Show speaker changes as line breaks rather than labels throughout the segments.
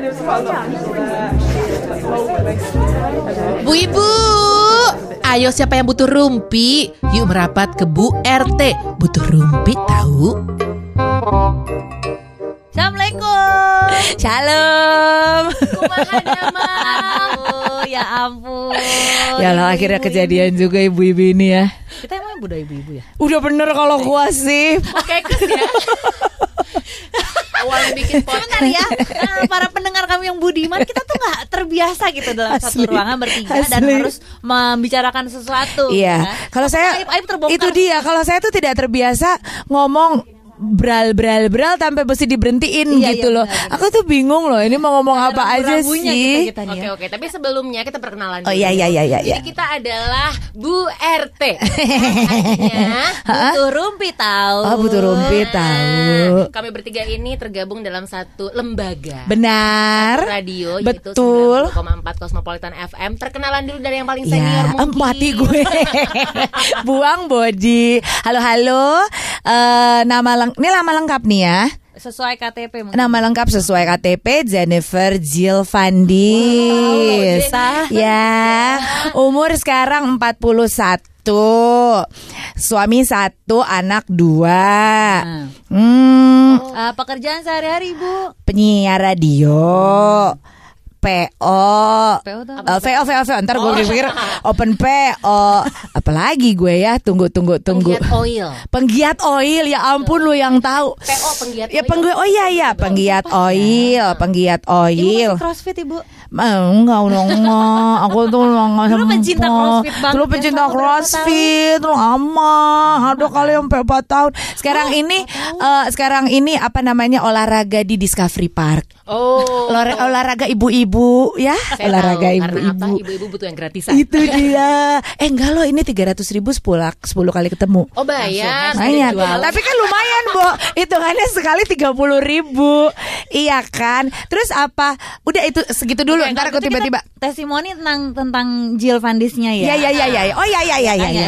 Bu Ibu, ayo siapa yang butuh rumpi? Yuk merapat ke Bu RT. Butuh rumpi tahu?
Assalamualaikum.
Shalom.
Kumaha ya ampun.
Ya Allah akhirnya kejadian juga ibu-ibu ini ya.
Kita emang budaya ibu-ibu ya?
Udah bener kalau gua sih.
Oke, ya. Awal bikin
Sebentar ya, eh, para pendengar kami yang budiman, kita tuh nggak terbiasa gitu dalam satu
Asli.
ruangan bertiga dan
Asli.
harus membicarakan sesuatu.
Iya.
ya.
Kalau saya
Aib, aib terbongkar.
itu dia. Kalau saya tuh tidak terbiasa ngomong bral bral bral sampai mesti diberhentiin
Iya,
gitu
iya,
loh.
benar, benar.
Aku tuh bingung loh. Ini mau ngomong apa aja sih?
nih
Oke
ya.
oke, tapi sebelumnya kita perkenalan
Oh
dulu.
iya iya iya iya. iya.
Jadi kita adalah Bu RT. Artinya
Butuh rumpi tahu.
Oh butuh rumpi tahu.
kami bertiga ini tergabung dalam satu lembaga.
Benar.
radio
Betul.
yaitu 90,4 Cosmopolitan FM. Perkenalan dulu dari yang paling
Ya,
senior mungkin.
empati gue. Buang body. Halo halo. Eh nama leng ini nama lengkap nih ya.
Sesuai KTP mungkin.
Nama lengkap sesuai KTP Jennifer Jill Fandis.
Wow,
ya, umur sekarang 41. Suami satu, anak dua. Hmm,
Eh, pekerjaan sehari-hari Bu.
penyiar radio. PO
PO
VO VO VO ntar gue pikir open PO apalagi gue ya? Tunggu tunggu tunggu.
Penggiat oil.
penggiat oil ya ampun lu yang tahu.
PO penggiat
ya
oil.
penggiat oh iya iya. Penggiat oil penggiat
Ibu
oil.
masih crossfit Ibu.
Enggak enggak. aku tuh enggak
Dulu pencinta crossfit banget
dulu
ya,
pencinta crossfit lama. Ada kali sampai 4 tahun? Sekarang ini eh, sekarang ini apa namanya? Olahraga di Discovery Park
Oh.
Olah- olahraga ibu-ibu ya
Saya
olahraga ibu-ibu
Ibu-ibu butuh yang gratisan.
itu dia eh enggak loh ini 300 ribu 10, 10 kali ketemu
Oh bayar. Jual.
tapi kan lumayan, Bo. Hitungannya sekali 30 ribu Iya kan? Terus apa? Udah itu segitu dulu. Ntar aku
gitu
tiba-tiba.
testimoni tentang tentang Jill Vandisnya ya.
Ya, ya, ya, ya. Oh, ya, ya, ya, ya, ya.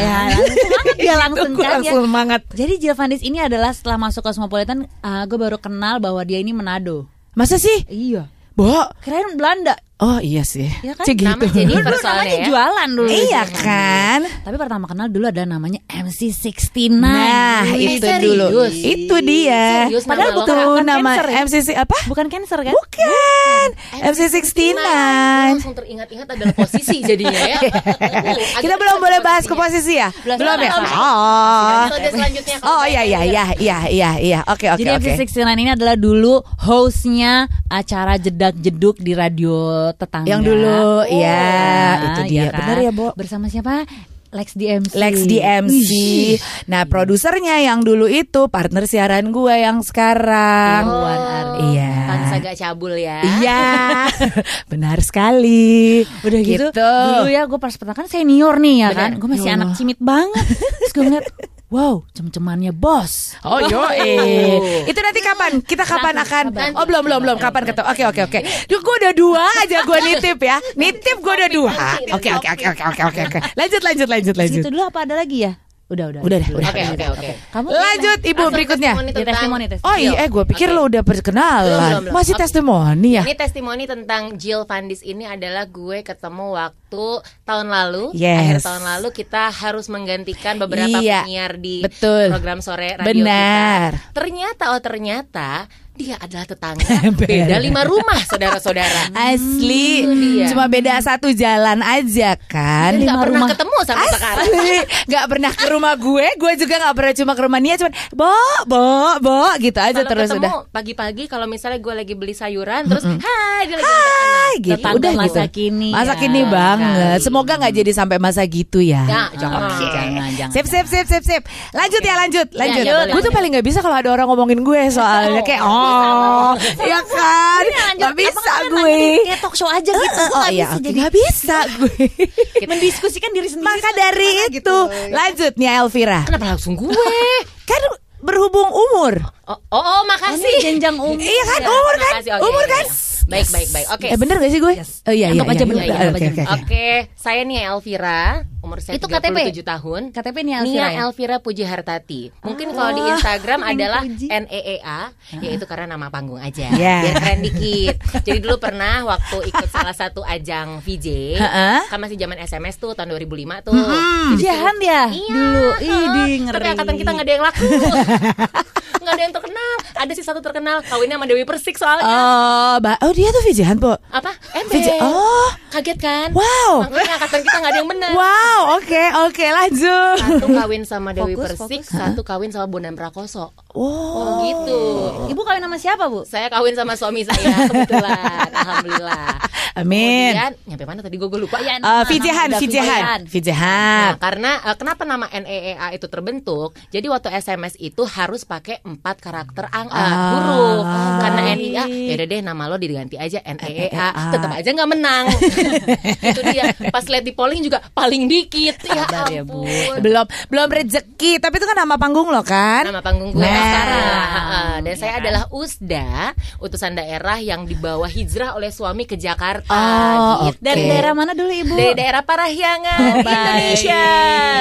Ya, langsung kan ya.
langsung semangat.
Jadi Jill Vandis ini adalah setelah masuk Cosmopolitan, uh, gue baru kenal bahwa dia ini Manado.
Masa sih?
Iya.
Bo.
Kirain Belanda.
Oh, iya sih.
Iya kan?
Cik gitu.
Jennifer
Dulu namanya
ya.
jualan dulu.
Iya kan?
Tapi pertama kenal dulu ada namanya MC69.
Nah,
Wih,
itu
serius?
dulu. Itu dia.
Serius,
Padahal
nama lo?
bukan
Bukan
nama
cancer ya?
MCC apa?
Bukan cancer kan?
Bukan. MC69.
Langsung teringat-ingat adalah posisi jadinya ya.
Kita belum boleh bahas ke posisi ya?
Belum,
Belum ya? Oh.
Selanjutnya
Oh iya iya
ya.
iya iya iya iya. Oke oke
Jadi
oke.
MC69 ini adalah dulu hostnya acara jedak jeduk di radio tetangga.
Yang dulu, ya
Nah,
itu dia.
ya kan?
Benar ya, Bo?
Bersama siapa? Lex DMC.
Lex DMC. Nah, produsernya yang dulu itu partner siaran gue yang sekarang.
Ardi.
Iya.
Pansa gak cabul ya.
Iya. Benar sekali.
Udah gitu, dulu ya gue pas pertama kan senior nih ya
Benar.
kan Gue masih
Ya Allah.
anak cimit banget Terus gue ngeliat Wow cem-cemannya bos
Oh yo eh. Itu nanti kapan? Kita kapan akan?
Nanti.
Oh belum belum belum. Kapan ketemu? Oke oke oke. Duh gue udah dua aja gue nitip ya. Nitip gue udah dua. Oke oke oke oke oke oke oke. Lanjut lanjut lanjut lanjut.
Situ dulu apa ada lagi ya? Udah udah
Udah udah.
Oke oke oke.
Kamu
Lanjut ibu
Langsung
berikutnya.
testimoni
Di
tentang-
testimoni, testimoni.
Oh iya, eh gue pikir
Oke.
lo udah perkenalan.
Belum, belum, belum.
Masih
Oke.
testimoni ya?
Ini testimoni tentang Jill Vandis ini adalah gue ketemu waktu tahun lalu,
Yes.
akhir tahun lalu kita harus menggantikan beberapa
Iya,
penyiar di
betul.
program sore radio
Benar.
kita. Ternyata oh ternyata dia adalah tetangga beda lima rumah saudara-saudara.
Asli,
dia.
cuma beda satu jalan aja kan.
Nggak pernah
rumah.
ketemu sampai sekarang.
Asli, nggak pernah ke rumah gue, gue juga nggak pernah cuma ke rumah Nia, cuman bo, bo, bo, gitu aja
Kalau
terus
ketemu
udah.
pagi-pagi kalau misalnya gue lagi beli sayuran terus hai dia lagi
Hai, gitu.
Tetangga
Udah
masa
gitu.
kini
Masa
ya.
kini banget.
Sekali.
Semoga nggak jadi sampai masa gitu ya.
Ya, jangan.
Oke.
Jangan, jangan,
Sip, sip, sip, sip, sip. Lanjut ya, lanjut, lanjut.
ya, boleh,
gue tuh paling nggak bisa kalau ada orang ngomongin gue soalnya kayak oh, ya kan, nggak bisa gue.
Kayak talk show aja gitu
Oh iya, nggak bisa gue.
Mendiskusikan diri sendiri
Maka dari itu,
gitu.
lanjut nih Elvira.
Kenapa langsung gue?
Kan berhubung umur.
Oh, oh, oh,
Oh,
makasih.
ini jenjang umur
Iya kan,
Ya,
umur kan, umur
iya,
kan.
Baik, baik, baik. Oke.
Eh bener gak sih gue? Oh iya iya.
Aja
iya,
bener,
iya. Oke oke
Oke,
oke.
saya nih Elvira, umur saya
Itu
37 tahun.
KTP nih Elvira
Nia
ya?
Elvira Puji Hartati. Mungkin kalau di Instagram
yang
adalah
Puji.
NEEA, yaitu karena nama panggung aja.
Ya.
Biar keren dikit. Jadi dulu pernah waktu ikut salah satu ajang VJ, kan masih zaman SMS tuh tahun 2005 tuh. Jadi
Jahan ya
Iya,
dulu. Ih, ngeri.
Tapi angkatan kita nggak ada yang laku. Nggak ada yang terkenal. Ada sih satu terkenal, kawinnya sama Dewi Persik soalnya.
Oh, ba- oh dia tuh Vijahan po.
Apa?
VJ.
Ember.
Oh,
Kaget kan?
wow.
Makanya angkatan kita nggak ada yang benar.
Wow, oke oke lanjut.
Satu kawin sama Dewi
Fokus,
Persik,
fokus.
satu kawin sama Bondan Prakoso.
Wow.
Oh gitu.
Ibu kawin sama siapa, Bu?
Saya kawin sama suami saya kebetulan, alhamdulillah.
Amin.
Kemudian nyampe mana tadi gue lupa.
Ya,
Uh, Vijahan,
Udah
Vijahan,
Nah, karena eh, kenapa nama NEEA itu terbentuk? Jadi waktu SMS itu harus pakai empat karakter ang eh,
Ah,
huruf. Karena. NEA, ya deh nama lo diganti aja NEEA.
NEEA.
Tetap aja nggak menang. itu dia. Pas lihat di polling juga paling dikit. Ya
Sabar ya, Bu.
ampun.
Belum belum rezeki, tapi itu kan nama panggung lo kan?
Nama panggung gue
Nah.
sekarang. Dan saya
kan?
adalah Usda, utusan daerah yang dibawa hijrah oleh suami ke Jakarta.
Oh,
gitu.
Dari
Oke.
daerah mana dulu, Ibu?
Dari daerah Parahyangan,
Oh, baik.
Indonesia,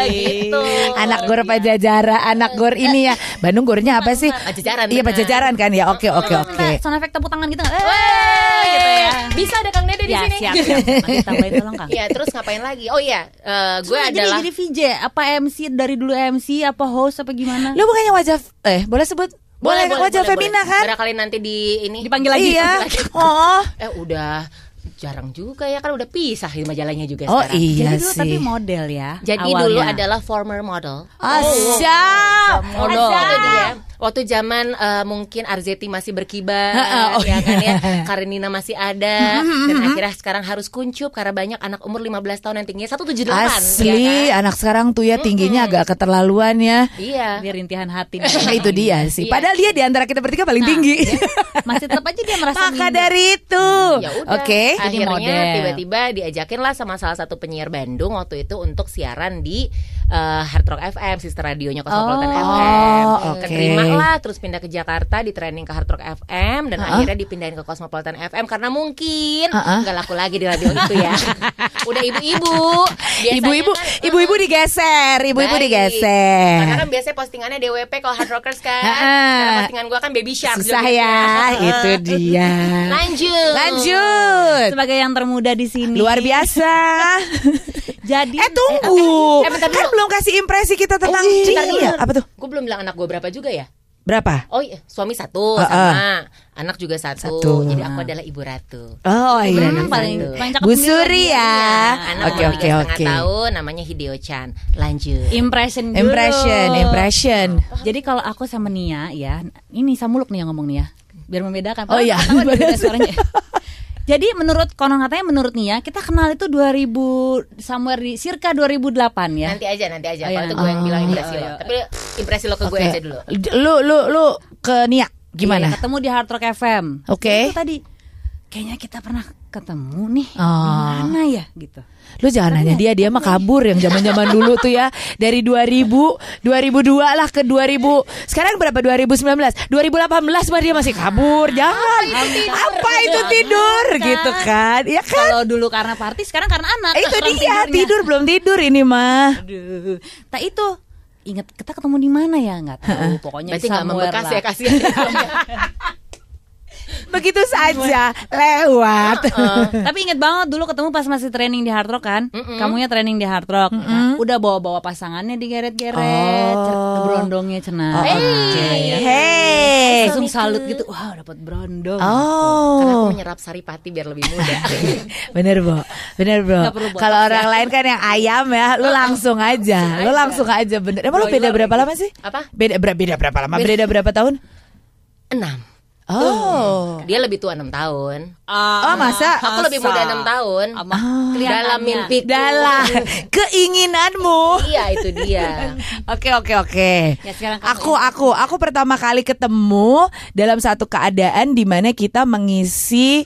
gitu.
Anak gor Pajajaran, anak gor ini ya. Bandung gornya apa sih?
Pajajaran,
Iya. Pajajaran kan ya. Oke oke oke.
Sound effect tepuk tangan gitu nggak? Eh,
Weh,
gitu ya.
Bisa ada Kang Dede di
Ya,
sini.
siap, siap. Nanti tambahin tolong, Kang.
Iya, terus ngapain lagi? Oh iya, eh, gue adalah
jadi VJ apa MC dari dulu MC apa host apa gimana?
Lu bukannya wajah eh boleh sebut boleh, wajah femina kan?
Barangkali nanti di ini
Dipanggil lagi.
Iya.
Dipanggil lagi.
Oh.
Eh udah jarang juga ya kan udah pisah di majalahnya juga
Oh
sekarang.
iya
jadi dulu
sih.
tapi model ya.
Jadi
awalnya.
dulu adalah former model.
Asyap.
Model.
Itu dia. Waktu zaman eh, mungkin Arzeti masih berkibar,
oh
ya kan
iya.
ya. Karenina masih ada dan akhirnya sekarang harus kuncup karena banyak anak umur 15 tahun yang tingginya 178
Asli
ya kan?
anak sekarang tuh ya tingginya agak keterlaluan ya.
Iya.
Biar rintihan hati.
Nah, itu dia sih.
Iya.
Padahal dia di antara kita bertiga paling tinggi.
Masih tetap aja dia merasa
Maka
minder.
dari itu.
Ya udah.
Oke.
Akhirnya tiba-tiba diajakin lah sama salah satu penyiar Bandung waktu itu untuk siaran di eh, Hard Rock FM, sister radionya Cosmopolitan
Oh,
FM.
oke.
Keterima lah terus pindah ke Jakarta di training ke Hard Rock FM dan
Uh-uh.
akhirnya dipindahin ke Cosmopolitan FM karena mungkin
Uh-uh.
nggak laku lagi di radio itu ya. Udah ibu-ibu.
Ibu-ibu,
kan,
ibu-ibu digeser, ibu-ibu digeser.
Karena kan biasanya postingannya DWP kalau Hard Rockers kan.
Ha-ha.
Karena postingan gua kan Baby Shark.
Susah ya, itu dia.
Lanjut.
Lanjut.
sebagai yang termuda di sini.
Luar biasa.
Jadi
Eh tunggu.
eh, bentar
kan belum kasih impresi kita tentang
iya,
dia.
bentar dulu.
Apa tuh?
Gue belum bilang anak gue berapa juga ya.
Berapa?
Oh iya, suami satu
Ah,
sama anak juga satu.
Satu.
Jadi aku adalah ibu ratu.
Oh iya.
Hmm, paling paling
Bu Suri ya.
Anak
Oke oke
tiga
oke.
setengah tahun, namanya Hideo Chan. Lanjut.
impression dulu.
Impression, impression.
Jadi kalau aku sama Nia ya, ini Samuluk nih yang ngomong nih ya. Biar membedakan.
Oh, iya.
Suaranya. Jadi menurut konon katanya menurut Nia kita kenal itu 2000 somewhere di circa 2008 ya.
Nanti aja, nanti aja.
Oh, iya,
Kalau itu
nanti.
gue yang bilang
Oh,
impresi
iya,
lo.
iya.
Tapi impresi lo ke gue
Oke.
aja dulu.
Lu lu lu ke Nia gimana?
Iya, ketemu di Hard Rock FM.
Oke.
Itu tadi kayaknya kita pernah ketemu nih.
Oh.
Mana ya gitu.
Lu jangan nanya dia, dia mah kabur yang zaman-zaman dulu tuh ya. Dari 2000, 2002 lah ke 2000. Sekarang berapa 2019? 2018 mah dia masih kabur. Jangan. Apa itu tidur gitu kan? Ya kan?
Kalau dulu karena party, sekarang karena anak.
Itu dia
tidurnya.
tidur belum tidur ini mah.
Aduh. Tak itu ingat kita ketemu di mana ya nggak tahu pokoknya
Berarti nggak membekas
lah.
ya kasihan.
Begitu saja lewat.
Tapi inget banget dulu ketemu pas masih training di Hard Rock kan Kamunya training di Hard Rock Nah, Udah bawa-bawa pasangannya digeret-geret
Oh.
Berondongnya cenah
Oh, oke. Hey.
Langsung salut gitu Wah dapat berondong
Karena aku
Oh.
menyerap saripati biar lebih muda.
Bener Bo, bener Bro. Kalau
ya.
orang lain kan yang ayam ya, lu langsung aja, lu langsung aja bener. Emang lu beda berapa
gitu.
lama sih?
Apa?
Beda berapa lama? Beda berapa tahun?
Enam.
Oh,
Dia lebih tua enam tahun.
oh masa?
Aku lebih muda enam tahun.
Sama
Dalam mimpi.
Dalam keinginanmu.
Iya itu dia.
Oke oke oke.
Ya,
Aku aku aku pertama kali ketemu dalam satu keadaan di mana kita mengisi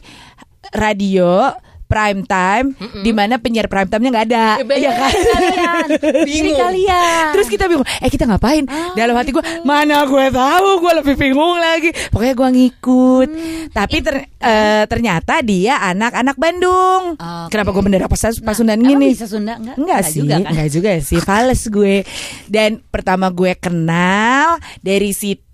radio prime time di mana penyiar prime time-nya nggak ada.
Bener
Iya kan?
kalian Ini kalian
Terus kita bingung, eh kita ngapain? Dalam hati gue, mana gue tahu, gue lebih bingung lagi. Pokoknya gue ngikut. Tapi ter- eh, ternyata dia anak-anak Bandung.
Oke.
Kenapa gue bendera pas Pasundan
Emang
gini?
bisa Sunda enggak?
Enggak sih,
juga kan?
enggak juga sih. Fales gue. Dan pertama gue kenal dari situ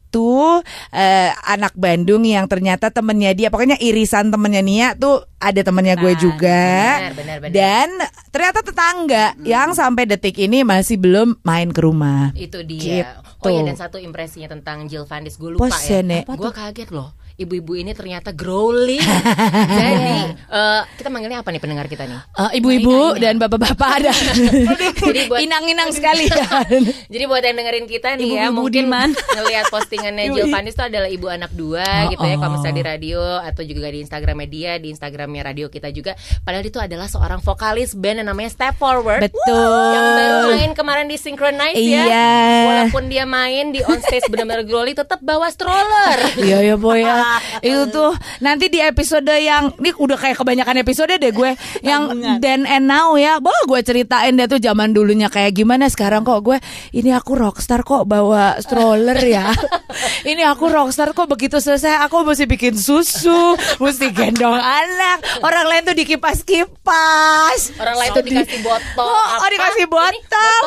eh, anak Bandung yang ternyata temennya dia, pokoknya irisan temennya Nia tuh ada temennya gue
Nah,
juga.
benar, benar, benar.
Dan ternyata tetangga yang sampai detik ini masih belum main ke rumah.
Itu dia.
Gitu.
Oh ya dan satu impresinya tentang Jill Vandis gue lupa
Posen,
ya.
ya.
Gue kaget loh. Ibu-ibu ini ternyata growling. Jadi eh, kita manggilnya apa nih pendengar kita nih?
Eh, ibu-ibu dan bapak-bapak ada.
Jadi buat
Inang-inang sekali ya.
Jadi buat yang dengerin kita nih ya
Ibu-ibu
mungkin
Budiman.
ngelihat postingannya Jill Panis itu adalah ibu anak dua gitu ya kalau misalnya di radio atau juga di Instagram media di Instagramnya radio kita juga padahal itu adalah seorang vokalis band yang namanya Step Forward
Betul.
yang baru main kemarin di Synchronize ya
Iya.
walaupun dia main di on stage benar-benar growly tetap bawa stroller
Iya ya boy ya Itu tuh Nanti di episode yang Ini udah kayak kebanyakan episode deh gue Yang then and now ya Bah gue ceritain deh tuh zaman dulunya kayak gimana Sekarang kok gue Ini aku rockstar kok bawa stroller ya Ini aku rockstar kok begitu selesai Aku mesti bikin susu Mesti gendong anak Orang lain tuh dikipas-kipas
orang lain tuh dikasih botol
Oh, oh,
apa?
dikasih
Ini
botol.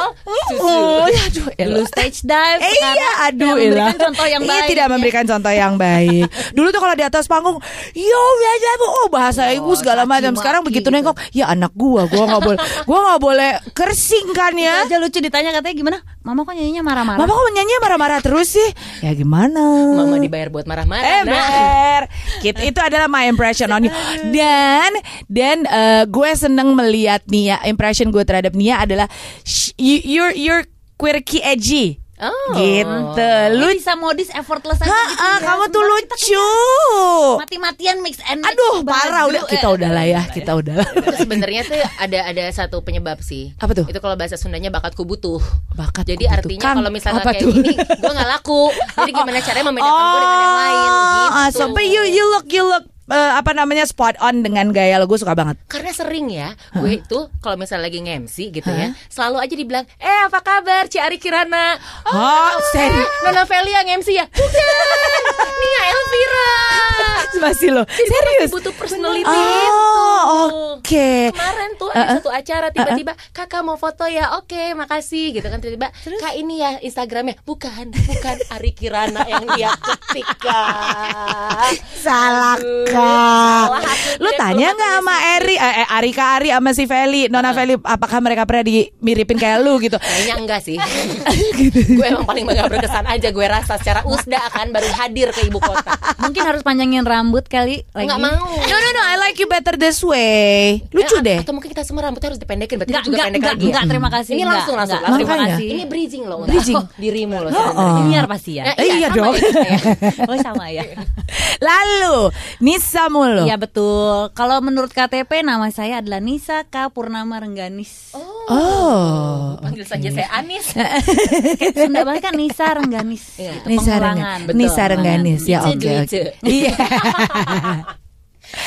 susu
Uh, aduh,
Dulu
elah.
stage dive
Eh, iya, aduh,
tidak memberikan contoh yang
Iya,
baik
tidak
ya.
memberikan contoh yang baik. Dulu tuh kalau di atas panggung, yo bu, oh bahasa ibu segala macam. Sekarang begitu
gitu.
nengok, ya anak gua, gua nggak boleh, gua nggak boleh kersing kan ya.
aja lucu ditanya katanya gimana mama kok nyanyinya marah-marah
Mama kok nyanyi marah-marah terus sih? Ya gimana?
mama dibayar buat marah-marah
Eh,
nah.
Gitu, itu adalah my impression on you. Dan dan eh, gue seneng melihat Nia. Impression gue terhadap Nia adalah you, you're you're quirky edgy.
Oh.
Gitu. Lu
bisa modis effortless aja
Ha,
gitu
ah,
ya.
kamu tuh
Sebentar kita
lucu.
mati-matian mix and match
Aduh, parah udah
eh,
kita udah lah ya, kita udah.
itu sebenarnya tuh ada ada satu penyebab sih.
Apa tuh?
Itu kalau bahasa Sundanya bakatku butuh.
Bakat
Jadi artinya
Kang,
kalau misalnya
apa
kayak
tuh?
gini, gue nggak laku. Jadi gimana caranya membedakan gue dengan yang lain? Gitu.
ah, so, but you you look you look eh, apa namanya spot on dengan gaya lo gue suka banget.
Karena sering ya, gue itu kalau misalnya lagi nge-MC gitu ya, selalu aja dibilang, eh apa kabar Ci Ari Kirana?
Oh, serius?
eh, Nona Feli yang MC ya? Bukan, Nia Elvira.
Masih lo. Serius?
masih butuh personality
Oh,
itu.
oke.
Kemarin tuh ada satu acara tiba-tiba kakak mau foto ya oke makasih gitu kan tiba-tiba kak ini ya Instagramnya bukan bukan Ari Kirana yang dia ketik.
Salah
Aku
Lu tanya nggak sama. Eri, eh, eh, Ari Kak Ari sama si Feli, Nona Feli, apakah mereka pernah dimiripin kayak lu gitu?
Kayaknya enggak sih Gue emang paling gak berkesan aja Gue rasa secara usda akan baru hadir ke ibu kota
mungkin harus panjangin rambut kali lagi
Enggak mau
No no no, I like you better this way. Lucu
Eh,
deh.
Atau mungkin kita semua rambutnya harus dipendekin Berarti
Enggak,
juga
enggak,
pendek
enggak,
lagi ya?
enggak, terima kasih.
Ini
enggak,
langsung, langsung,
enggak,
langsung.
Terima kasih.
Ini bridging loh
Bridging.
Oh, Dirimu loh
Oh,
sebenarnya.
oh.
Biar pasti ya.
Ya,
Eh, iya
sama
dong.
ya ya.
Oh sama ya.
Lalu Nisa mulu.
Iya betul. Kalau menurut KTP nama saya adalah Nisa K Purnama Rengganis.
Oh.
Panggil saja saya Anis
Sunda banget kan Nisa Rengganis. Gitu,
Nisa. Rengganis.
Betul,
Nisa Rengganis ya oke. oke.
Ice.
Iya.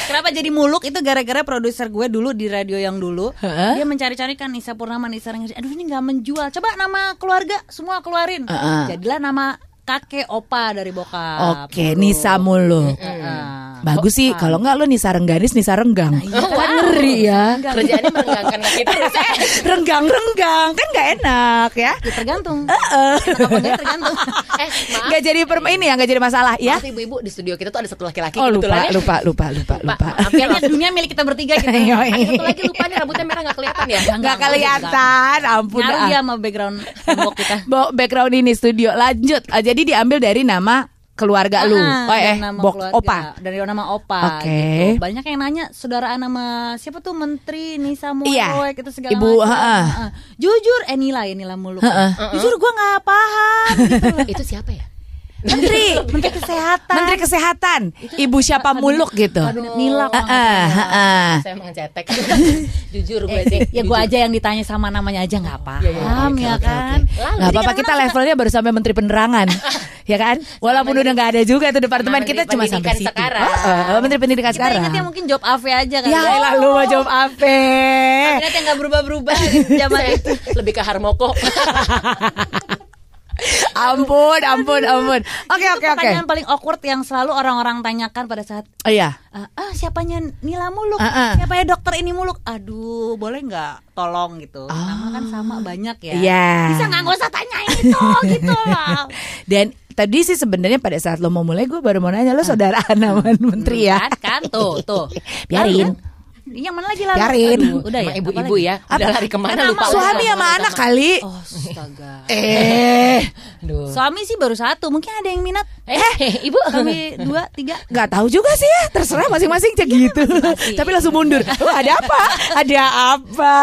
Kenapa jadi muluk itu gara-gara produser gue dulu di radio yang dulu
Heeh.
dia mencari-cari kan Nisa Purnama Nisa Rengganis. Aduh ini nggak menjual. Coba nama keluarga semua keluarin.
Heeh.
Jadilah nama kakek opa dari bokap.
Oke,
dulu.
Nisa mulu.
Heeh.
Bagus sih kalau enggak lu Nisa Rengganis, Nisa Renggang. Kan ngeri ya.
Kerjaannya merenggangkan ya.
Renggang-renggang kan nggak enak ya.
Ya, tergantung. Enggak tergantung.
Eh maaf
Nggak jadi per ini ya, nggak jadi masalah ya.
Maaf ibu-ibu di studio kita tuh ada satu laki-laki
Oh lupa,
ya.
lupa, lupa, lupa, lupa.
Maaf ya
Kayaknya dunia milik kita bertiga gitu.
Iya,
Ada satu lagi lupa nih rambutnya merah gak kelihatan ya
Nggak kelihatan, ampun
Ngaruh
dah.
dia sama background tembok kita.
Background ini studio lanjut. Ah, jadi diambil dari nama keluarga lu.
Ah,
Oh eh, bok
keluarga,
opa.
dari nama opa
Oke.
gitu. banyak yang nanya saudaraan nama siapa tuh menteri Nisa
Iya.
Moek itu segala
Ibu,
macam
ha-ha.
Ah, jujur eh Nila ya Nila Muluk
Ha-ha.
jujur gua nggak paham gitu loh.
Itu siapa ya?
Menteri,
Menteri Kesehatan.
Menteri Kesehatan, Ibu siapa muluk gitu.
Kabinet Nila.
Ah, ah, ah, ah.
Saya emang cetek. Jujur gue sih.
Ya gue aja yang ditanya sama namanya aja nggak paham
Iya, iya, oke,
ya
oke,
kan.
oke. Lalu,
Nggak
jadi
apa-apa kita levelnya baru sampai Menteri Penerangan, ya kan? Walaupun udah nggak ada juga tuh departemen kita cuma sampai
Pendidikan
situ.
sekarang.
Oh, oh, Menteri Pendidikan
Kita
sekarang.
ingetnya mungkin job AV aja kan.
Ya elah lu mau jawab apa?
Kabinet yang nggak berubah-berubah di zaman itu.
lebih ke Harmoko.
Ampun, ampun, ampun. Oke, oke, oke.
Pertanyaan paling awkward yang selalu orang-orang tanyakan pada saat
Oh iya.
ah ah, siapanya Nila muluk,
Ah, ah.
siapa ya dokter ini muluk. Aduh, boleh nggak tolong gitu. Nama kan sama banyak ya.
Ah. Iya.
Bisa nggak nggak usah tanyain itu gitu loh.
Dan tadi sih sebenarnya pada saat lo mau mulai gue baru mau nanya lo saudara sama menteri ya.
Kan, kan tuh tuh.
Biarin.
Yang mana lagi lalu?
Biarin.
Aduh, udah ya.
Sama ibu-ibu ya. Udah lari ke mana lupa.
Suami sama anak kali.
Oh, astaga.
Eh,
Aduh.
Suami sih baru satu, mungkin ada yang minat.
Eh, ibu.
Suami dua, tiga.
nggak tahu juga sih ya. Terserah masing-masing cek gitu. Tapi langsung mundur. Oh, ada apa? Ada apa?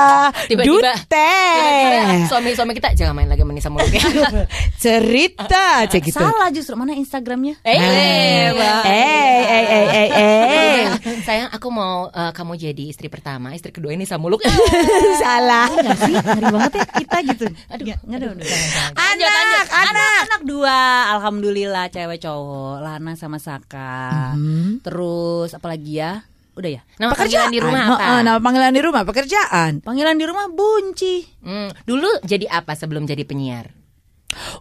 Tiba-tiba-
Dute.
Tiba-tiba Suami-suami kita jangan main lagi sama Nisa Muluknya.
Cerita cek gitu.
Salah justru mana Instagramnya?
Eh,
Eh,
Wah.
eh, eh, eh, eh, eh.
Sayang, aku mau eh, kamu jadi istri pertama, istri kedua ini Samuluk.
Salah.
Nggak sih? Ngeri banget ya kita gitu. Aduh, nggak ada.
Anak, anak.
anak, anak dua, alhamdulillah cewek cowok, Lana sama Saka. Terus apalagi ya? Udah ya.
Nama panggilan di rumah apa?
oh, nama panggilan di rumah pekerjaan.
Panggilan di rumah Bunci.
Hmm, dulu jadi apa sebelum jadi penyiar?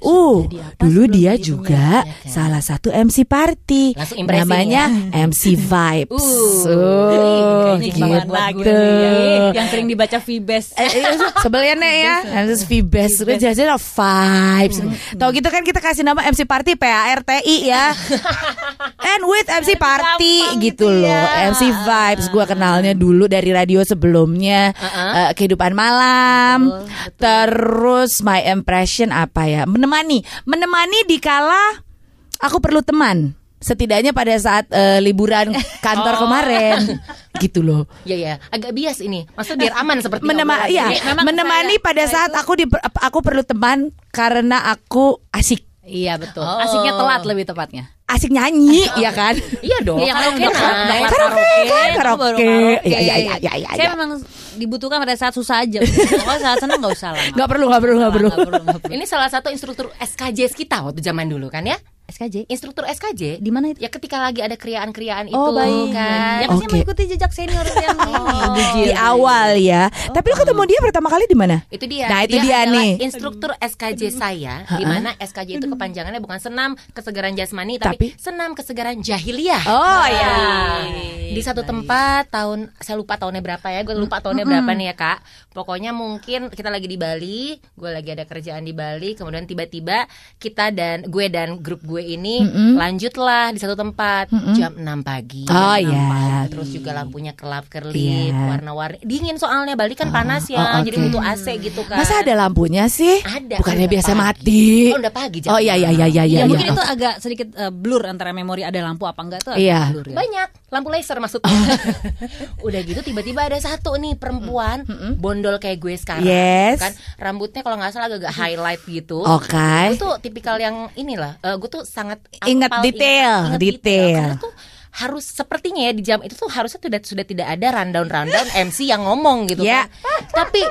Uh, dulu dia juga
ya kan?
salah satu MC party. Namanya MC Vibes.
Uh,
Oh,
ini
gitu.
nih, yang sering dibaca Vibes.
Eh, eh, Sebelnya ya, MC Vibes, udah jelasin vibes. Tahu gitu kan kita kasih nama MC Party PARTI ya. And with MC Party gitu
gitu
loh.
ya.
MC Vibes gua kenalnya dulu dari radio sebelumnya eh, kehidupan malam. Terus my impression apa ya? Menemani, menemani dikala aku perlu teman. Setidaknya pada saat eh, liburan kantor kemarin gitu loh.
Ya ya, agak bias ini. Maksud biar aman seperti
Menema,
memang
menemani
saya-
pada
saya
saat
itu-
aku di aku perlu teman karena aku asik
Iya betul.
Oh.
Asiknya telat lebih tepatnya.
Asik nyanyi ya kan
Iya dong,
Iya,
karaoke
kan udah-
night.
udah
Karaoke,
karaoke,
kan, karaoke. Iya, iya, iya, iya, iya,
Saya
iya.
memang dibutuhkan pada saat susah aja. Kalau saat senang nggak usah lah.
nggak perlu nggak perlu nggak perlu.
Ini salah satu instruktur SKJ kita waktu zaman dulu kan ya?
SKJ
Instruktur SKJ
di mana itu?
Ya ketika lagi ada kriaan-kriaan itu
Oh baik.
kan.
Ya pasti
Oke.
mengikuti jejak senior yang ini.
di awal ya tapi lu ketemu dia pertama kali di mana
Itu dia.
Nah, itu dia
adalah
nih.
Instruktur SKJ saya, di mana SKJ itu kepanjangannya bukan senam kesegaran jasmani, tapi,
Tapi?
senam kesegaran jahiliyah.
oh ya
Di satu tempat tahun saya lupa tahunnya berapa ya, gue lupa tahunnya berapa nih ya kak. Pokoknya mungkin kita lagi di Bali, gue lagi ada kerjaan di Bali, kemudian tiba-tiba kita dan gue dan grup gue ini lanjutlah di satu tempat jam 6 pagi.
Oh,
jam 6
ya.
pagi. Terus juga lampunya kelap kerlip,
Iya.
warna-warni dingin soalnya Bali kan panas ya,
oh,
jadi
oke.
butuh AC gitu kan.
masa ada lampunya sih
Ada.
bukannya biasa
pagi.
mati
Oh, udah pagi jam
oh iya iya iya iya
Ya,
iya
mungkin
iya.
itu agak sedikit eh, blur antara memori ada lampu apa enggak tuh agak
Iya.
blur ya.
Banyak lampu laser maksudnya. Udah gitu tiba-tiba ada satu nih perempuan bondol kayak gue sekarang,
Yes.
kan rambutnya kalau nggak salah agak highlight gitu.
Oke.
Gue tuh tipikal yang inilah, eh, gue tuh sangat
Ingat detail,
ingat
detail.
Karena tuh harus sepertinya ya di jam itu tuh harusnya sudah sudah tidak ada rundown rundown MC yang ngomong gitu
Ya.
kan. Tapi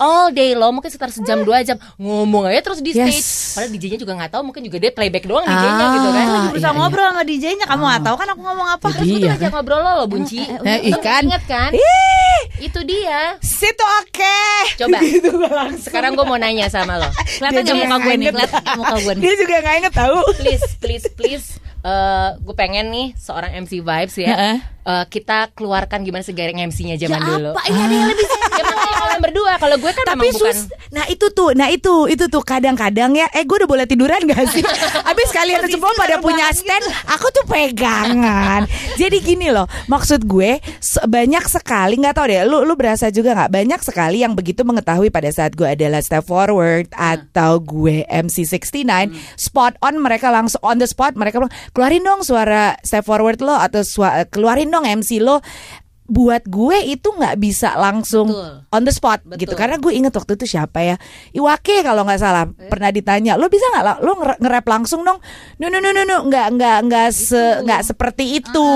all day long mungkin sekitar sejam dua jam ngomong aja terus di
Yes.
stage. Padahal DJ-nya juga nggak tahu mungkin juga dia playback doang DJ-nya
Ah,
gitu kan.
Lagi berusaha
iya, iya.
ngobrol sama DJ-nya, kamu nggak tahu kan aku ngomong apa?
Jadi
Terus
Iya,
ngajak
kan?
ngobrol lo loh Bunci
Eh, ikan.
Ingat kan
Ih,
Itu dia
situ oke
Coba
Gitu.
Sekarang gue mau nanya sama lo
Kelihatan nggak muka gue nih?
inget.
Kelihatan muka gue nih.
dia juga nggak inget tahu
Please please please eh Gue pengen nih seorang MC Vibes ya. Eh, Kita keluarkan gimana segaring MC-nya zaman dulu
Apa? Ini ada yang lebih
Berdua. Kalau gue kan
tapi
memang bukan
sus nah itu tuh nah itu itu tuh kadang-kadang ya. Eh gue udah boleh tiduran gak sih? Habis kalian semua pada punya stand aku tuh pegangan. Jadi gini loh maksud gue banyak sekali nggak tahu deh lu lu berasa juga nggak? Banyak sekali yang begitu mengetahui pada saat gue adalah step forward atau gue MC69 spot on mereka langsung on the spot mereka bilang keluarin dong suara step forward lo atau keluarin dong MC lo buat gue itu nggak bisa langsung
Betul.
on the spot
Betul.
gitu karena gue inget waktu itu siapa ya Iwake kalau nggak salah pernah ditanya lo bisa nggak lo nge- nge-rap langsung dong no no no no no nggak nggak nggak se nggak seperti itu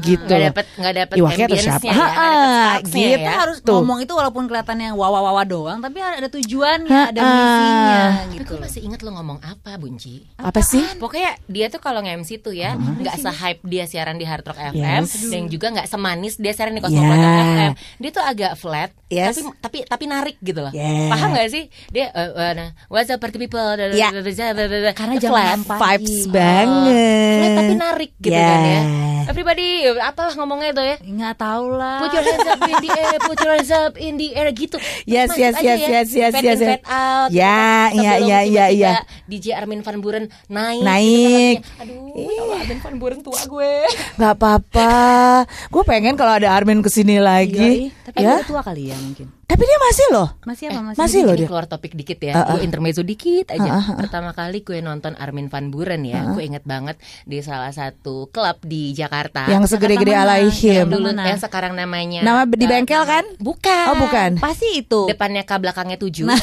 gitu
Nggak dapet nggak dapet
Iwake atau
ambience-nya
siapa
ya, nggak dapet sparks-nya
gitu.
ya.
Harus
Tuh.
ngomong itu walaupun kelihatannya wawa-wawa doang, tapi ada tujuannya, ada
Ha-ha.
misinya
Tapi
gitu.
gue masih inget lo ngomong apa Bunci
apa sih
Pokoknya dia tuh kalau nge-MC tuh ya nggak se-hype dia siaran di Hard Rock FM
Yes.
dan juga nggak semanis dia siaran
Yeah.
Cosmopolitan FM. Dia tuh agak flat
Yes.
tapi tapi tapi narik gitu loh.
Yeah.
Paham gak sih? Dia eh, eh, nah, what's up party people?
Yeah.
Karena jam
flat.
6 pagi.
vibes
Oh,
banget
flat tapi narik gitu
Yeah.
kan ya. Everybody apalah ngomongnya tuh ya.
Nggak tahu lah.
Put your hands up in the air, put your hands up in the air gitu.
Yes,
Masuk
yes, yes,
ya.
yes, yes,
Fade
yes,
in,
yes.
fade out.
Ya, ya, ya, ya, ya.
DJ Armin van Buren naik.
Naik.
Gitu kan, Aduh, ya Allah, Armin van Buren tua gue.
nggak apa-apa gue pengen kalau ada Armin ke sini lagi
Iya, tapi
ya
tua kali ya mungkin.
Tapi dia masih loh
Masih apa? Masih,
masih loh dia
keluar topik dikit ya.
Ah, ah.
Gue intermezzo dikit aja.
Ah, ah, ah.
Pertama kali gue nonton Armin van Buren ya. Gue inget banget di salah satu klub di Jakarta.
yang segede-gede? Alaihim
yang dulu yang sekarang namanya
nama di
eh,
bengkel kan
Bukan.
oh bukan
Pasti itu.
Depannya K belakangnya tujuh. Nah.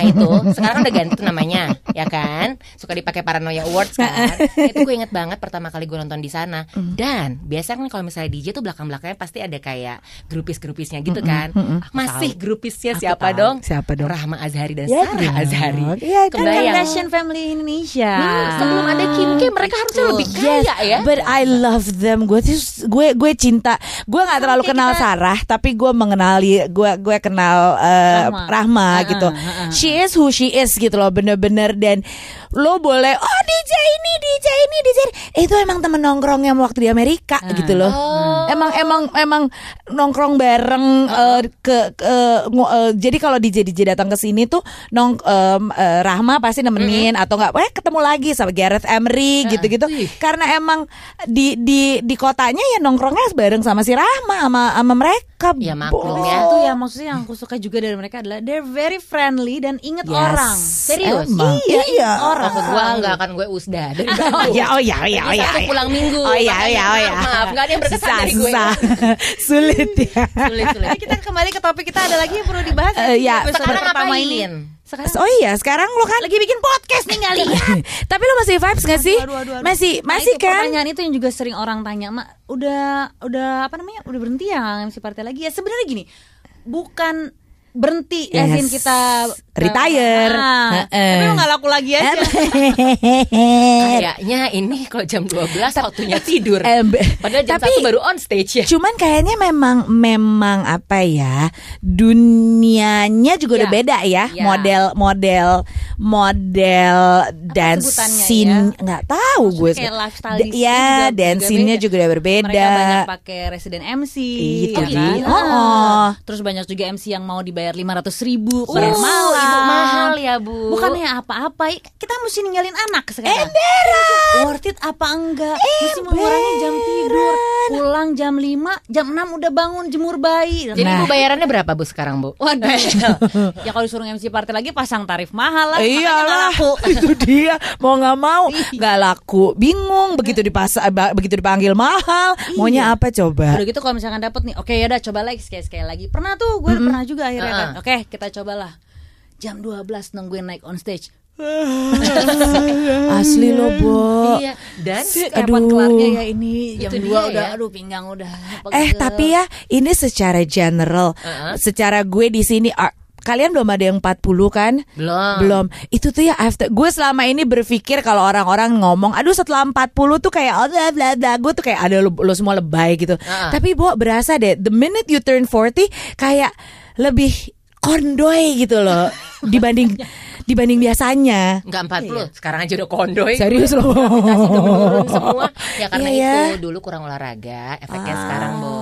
itu sekarang udah ganti tuh namanya, ya kan? Suka dipakai Paranoia Awards kan? Nah, itu gue inget banget pertama kali gue nonton di sana. Dan biasanya kan kalau misalnya DJ tuh belakang belakangnya pasti ada kayak grupis-grupisnya gitu kan? Masih grupisnya siapa
tahu.
dong?
Siapa dong?
Rahma Azhari dan
Ya
Sarah
dong.
Azhari.
Iya, kan.
Kardashian Family Indonesia.
Hmm, sebelum ada Kim K mereka harusnya lebih kaya ya.
But I love them. Gue gue gue cinta. Gue nggak terlalu
kayak
kenal
kita-
Sarah, tapi gue mengenali gue gue kenal eh,
Rahma.
Rahma,
Ah,
gitu.
ah, ah, ah.
She is who she is gitu loh, bener-bener dan lo boleh oh DJ ini DJ ini DJ ini. itu emang temen nongkrongnya waktu di Amerika gitu loh.
Oh.
Emang emang emang nongkrong bareng eh, ke, ke- ngo- eh, jadi kalau DJ DJ datang ke sini tuh nong em, eh, Rahma pasti nemenin atau enggak eh ketemu lagi sama Gareth Emery gitu-gitu. karena emang di di di kotanya ya nongkrongnya bareng sama si Rahma sama sama mereka
Ya, maklum ya.
Itu ya maksudnya yang aku suka juga dari mereka adalah they're very friendly dan inget
Yes.
orang.
Serius?
Emang.
Iya,
iya.
orang.
Oh, gue enggak akan gue usda dari.
Oh ya, oh ya, oh ya, oh ya.
Satu
oh ya.
pulang minggu.
Oh ya, oh ya, oh ya.
Maaf, nggak ada yang berkesan
susah,
dari gue.
susah. Sulit ya.
Sulit, sulit.
Jadi kita kembali ke topik kita ada lagi yang perlu dibahas
Eh, ya,
episode
sekarang
pertama
ngapain?
Sekarang
Oh iya, sekarang lo kan
lagi bikin podcast nih nggak lihat.
Tapi lo masih vibes gak sih?
Aduh, aduh, aduh.
Masih,
Nah,
masih
itu
kan?
Pertanyaan itu yang juga sering orang tanya, Mak, udah udah apa namanya? Udah berhenti ya MC partai lagi? Ya sebenarnya gini, bukan berhenti
Yes.
as kita
Retire.
Ah,
Heeh.
tapi lo nggak laku lagi aja.
Kayaknya ini kalau jam 12 waktunya tidur. Padahal jam
tapi-
satu baru on stage ya.
Cuman kayaknya memang memang apa ya dunianya juga udah
Iya.
beda ya
Iya.
model model model dance
sebutannya
scene
ya?
nggak tahu gue
Kayak lifestyle di
ya
juga-
dance
juga
juga udah berbeda
Mereka banyak pakai resident MC,
Itu
ya
dia.
kan?
Oh, oh.
Terus banyak juga MC yang mau dibayar lima ratus ribu
Oh,
per malam.
ibu mahal ya, Bu.
Bukannya apa-apa, kita mesti ninggalin anak sekarang. Worth it apa enggak? Mesti mengurangi jam tidur, pulang jam 5, jam 6 udah bangun jemur bayi.
Jadi
Nah.
Bu bayarannya berapa Bu sekarang Bu?
Waduh. ya kalau disuruh MC party lagi pasang tarif mahal lah.
Iyalah,
laku.
itu dia mau nggak mau nggak laku, bingung begitu dipasa, ba- begitu dipanggil mahal, maunya apa coba?
Udah gitu kalau misalkan dapet nih, oke ya udah coba lagi sekali sekali lagi. Pernah tuh, gue pernah juga akhirnya kan. Oke, kita cobalah. Jam 12 nungguin naik on stage.
Asli lo, Bo.
Iya. Dan
Kapan
Aduh.
kelarnya ya ini jam
Itu
2
dia
udah
ya.
aduh pinggang udah.
Eh
pegel.
tapi ya ini secara general,
Uh-uh.
secara gue di sini ah, kalian belum ada yang 40 kan?
belum.
Belum. Itu tuh ya after gue selama ini berpikir kalau orang-orang ngomong aduh setelah 40 tuh kayak oh bla bla bla gue tuh kayak ada lo, lo semua lebay gitu.
Uh-uh.
Tapi Bo berasa deh the minute you turn 40 kayak lebih kondoy gitu loh dibanding dibanding biasanya.
Enggak 40, sekarang aja udah kondoy.
Serius loh.
Udah semua. Ya karena
Iya,
itu
ya.
dulu kurang olahraga, efeknya
Ah,
sekarang, Bu.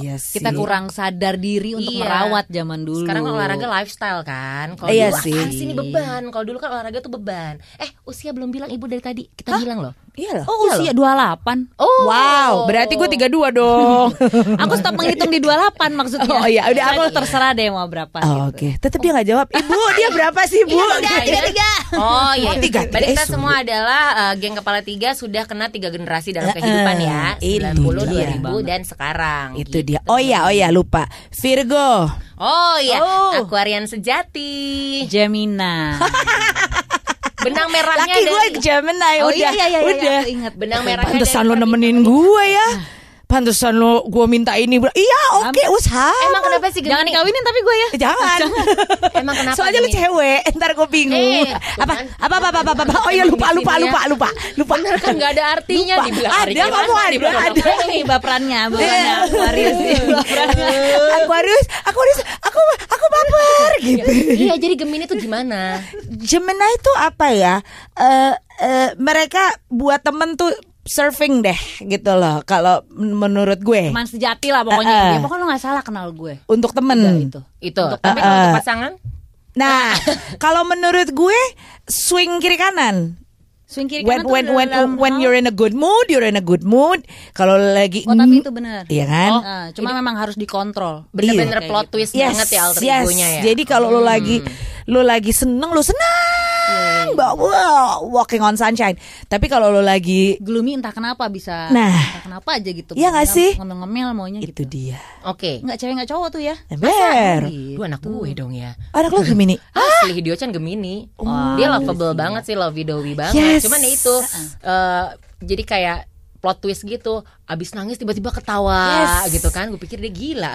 Iya sih.
kita kurang sadar diri untuk
Iya.
merawat zaman dulu.
Sekarang olahraga lifestyle kan. Kalau
Iya
dulu
sih.
"Ah, sini beban. Kalau dulu kan olahraga tuh beban. Eh, usia belum bilang Ibu dari tadi. Kita bilang loh.
Iya loh.
Oh usia 28
Oh.
Wow, berarti gue 32 dong.
Aku stop menghitung di 28 maksudnya
Oh, iya, udah, aku-
terserah deh mau berapa
Oh,
gitu.
Oke, tetap dia nggak jawab. Ibu, dia berapa sih, Bu?
tiga tiga oh iya
Oh, tiga, tiga.
berarti kita
Eh,
semua adalah uh, geng kepala tiga sudah kena tiga generasi dalam
Eh,
kehidupan ya
itu
90
dia.
2000 dan sekarang
Itu
gitu.
dia. Oh iya, oh iya, lupa. Virgo.
oh iya
Oh.
Aquarian sejati
Gemina.
benang merahnya
Laki gue Gemini,
Oh
udah.
iya iya iya, iya,
udah.
ingat.
benang merahnya
Pantesan lo nemenin gue ya. Pantesan lo gue minta ini. bro. Iya, oke, usaha.
emang kenapa sih
Jangan
Gemini?
dikawinin tapi gue ya.
Jangan.
emang kenapa
Soalnya lu cewek, ntar gue bingung.
Eh,
apa,
cuman-
apa, apa, apa, apa, apa, Oh iya lupa, lupa, lupa,
ya.
lupa, lupa.
Bener kan nggak ada artinya
Lupa.
dibilang
Ada, kamu ada, ada.
Ini baperannya, baperannya Aquarius nih, baperannya.
Aquarius, Aquarius, aku, aku baper gitu.
iya jadi Gemini tuh gimana
Gemini itu apa ya? Eh, eh, mereka buat temen tuh surfing deh gitu loh. Kalau menurut gue
Teman sejati lah pokoknya.
Eh, eh.
Ya, pokoknya lo gak salah kenal gue.
untuk temen.
Udah itu.
itu
Untuk-
tapi kalau untuk pasangan
Nah, kalau menurut gue swing kiri kanan.
Swing kiri
When
kanan tuh
when when
dalam
when
hal-
you're in a good mood, you're in a good mood. Kalau lagi
Oh tapi itu benar.
Iya kan?
Eh, cuma memang harus dikontrol.
bener-bener
Iya.
plot twist
Yes,
banget ya alter
yes.
egonya ya
Jadi kalau lo lagi lo lagi seneng, lo senang, bawa walking on sunshine. Tapi kalau lo lagi
Gloomy entah kenapa bisa.
Nah.
entah kenapa aja gitu.
Iya nggak sih?
Ngemil-ngemil maunya
itu
gitu.
dia.
oke
Enggak cewek enggak cowok tuh ya.
Ember.
Lu anak gue dong ya
Anak lo Gemini.
Asli Hideo-chan Gemini Dia lovable banget sih Lovey dovey banget
Yes.
Cuman ya itu eh, Jadi kayak plot twist gitu Abis nangis tiba-tiba ketawa
Yes.
gitu kan Gue pikir dia gila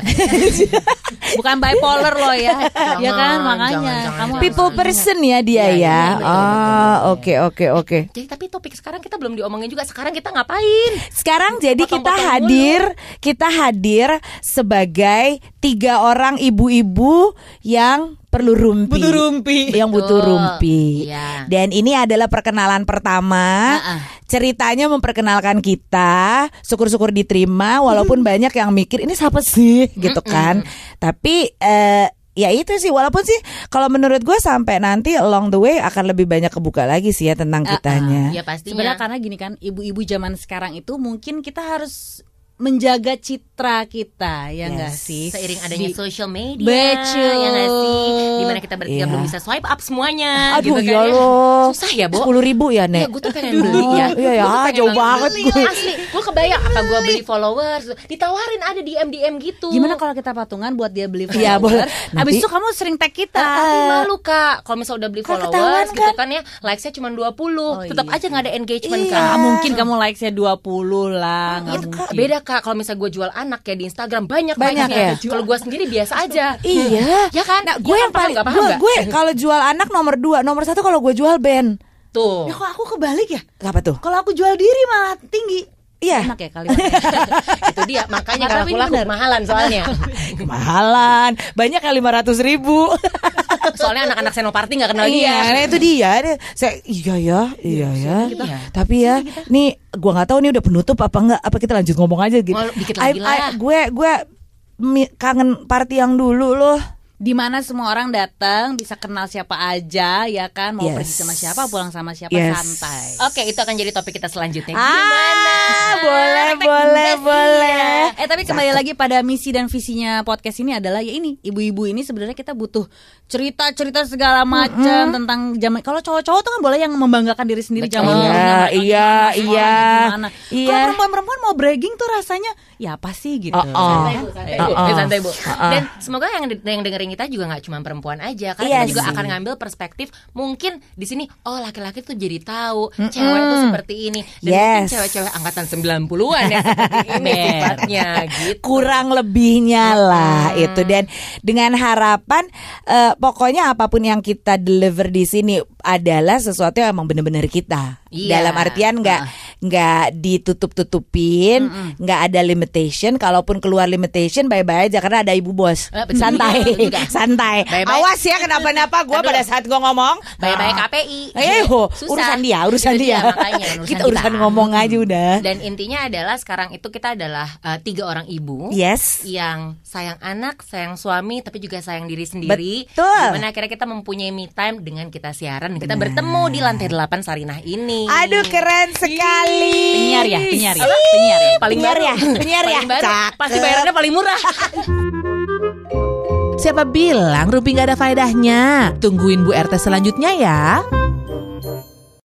Bukan bipolar loh ya. ya kan
Jangan,
makanya
jangan, jangan,
kamu
jangan.
People person ya dia
Iya,
ya.
iya, betul,
Ah, oke oke oke.
Jadi tapi topik sekarang kita belum diomongin juga Sekarang kita ngapain?
Sekarang jadi kita hadir, kita hadir sebagai tiga orang ibu-ibu yang perlu rumpi.
Butuh rumpi.
Yang butuh rumpi.
Iya.
Dan ini adalah perkenalan pertama.
Ah, ah.
Ceritanya memperkenalkan kita, syukur-syukur diterima walaupun banyak yang mikir ini siapa sih gitu kan. Tapi eh ya itu sih walaupun sih kalau menurut gue sampai nanti along the way akan lebih banyak kebuka lagi sih ya tentang
ah.
kitanya.
Ya pastinya
Sebenarnya karena gini kan, ibu-ibu zaman sekarang itu mungkin kita harus menjaga citra kita ya enggak
Yes.
sih?
Seiring adanya
Di-
social media
Betul.
Ya gak sih Di mana kita bertiga
Iya.
belum bisa swipe up semuanya
Aduh
gitu
ya
kan ya.
loh.
Susah ya Bo
Sepuluh ribu ya
Iya,
Nek.
gue tuh pengen beli ya.
Iya ya,
pengen
jauh banget
beli.
gue.
Asli, gue kebayang apa gue beli followers, ditawarin ada di DM gitu.
Gimana kalau kita patungan buat dia beli
Iya, boleh.
followers? Abis
Nanti-
itu kamu sering tag kita.
Tapi malu kak, kalau misalnya udah beli followers gitu kan ya, likesnya cuma 20
Oh,
tetap
iya
aja nggak ada engagement
Iya.
kan.
Ah, mungkin kamu likesnya 20 lah, nggak
Kak,
mungkin.
beda kak, kalau misalnya gue jual anak ya di Instagram banyak
Banyak ya?
Kalau gue sendiri biasa aja.
Iya.
Ya kan?
Nah,
Ya
gue
kan,
yang
paham
paling
paham
gue gue kalau jual anak nomor dua, nomor satu kalau gue jual band.
Tuh.
Ya kok aku kebalik ya?
Apa tuh?
Kalau aku jual diri malah tinggi.
Iya.
Enak ya kalimatnya.
itu dia makanya
Nggak,
kalau aku laku
benar.
kemahalan soalnya
Kemahalan. Banyak yang lima ratus ribu.
soalnya anak-anak senoparti nggak kenal
iya,
dia
nah itu dia. Dia- Saya iya ya, iya ya.
Iya.
Tapi ya, nih gua nggak tahu nih udah penutup apa enggak. Apa kita lanjut ngomong aja gitu.
Oh, dikit lagi
I-
lah.
I- gue gue kangen party yang dulu loh.
Di mana semua orang datang bisa kenal siapa aja ya kan mau
Yes.
pergi sama siapa pulang sama siapa
Yes.
santai
Oke, itu akan jadi topik kita selanjutnya.
Ah, boleh,
Efek
boleh, boleh.
Eh tapi kembali lagi pada misi dan visinya podcast ini adalah ya ini ibu-ibu ini sebenarnya kita butuh cerita-cerita segala macam tentang zaman kalau cowok-cowok tuh kan boleh yang membanggakan diri sendiri zaman
Iya, iya,
gimana,
iya.
gimana.
Iya.
Kalau perempuan-perempuan mau bragging tuh rasanya ya apa sih gitu.
Oh, oh.
Santai bu, santai bu,
Uh-uh.
Ya, santai bu.
Uh-uh.
Dan semoga yang yang dengerin kita juga nggak cuma perempuan aja, karena
Iya
kita juga
sih.
akan ngambil perspektif. Mungkin di sini, oh laki-laki tuh jadi tahu cewek tuh seperti ini, dan
Yes.
mungkin cewek-cewek angkatan 90-an ya seperti ini sifatnya gitu.
kurang lebihnya lah itu dan dengan harapan eh, pokoknya apa pun yang kita deliver di sini adalah sesuatu yang emang bener-bener kita
Iya.
dalam artian nggak nggak ditutup-tutupin nggak ada limitation kalaupun keluar limitation bye-bye aja karena ada ibu bos
Eh, betul.
santai
Betul juga.
santai
Bye-bye.
awas ya kenapa-napa gue pada saat gue ngomong
Bye-bye
ah,
KPI.
Eh,
Susah.
urusan dia, urusan
Itu
dia.
makanya, urusan
kita urusan
kita.
ngomong aja udah.
Dan intinya adalah sekarang itu kita adalah uh, tiga orang ibu.
Yes.
yang sayang anak, sayang suami, tapi juga sayang diri sendiri.
Betul.
Di mana akhirnya kita mempunyai me time dengan kita siaran dan kita bertemu di lantai 8 Sarinah ini.
Aduh keren sekali sekali.
Penyiar ya, penyiar ya, penyiar ya.
Paling
Penyiar
baru.
ya, penyiar ya.
Baru. Pasti bayarannya paling murah.
Siapa bilang Rumpi nggak ada faedahnya? Tungguin Bu RT selanjutnya ya.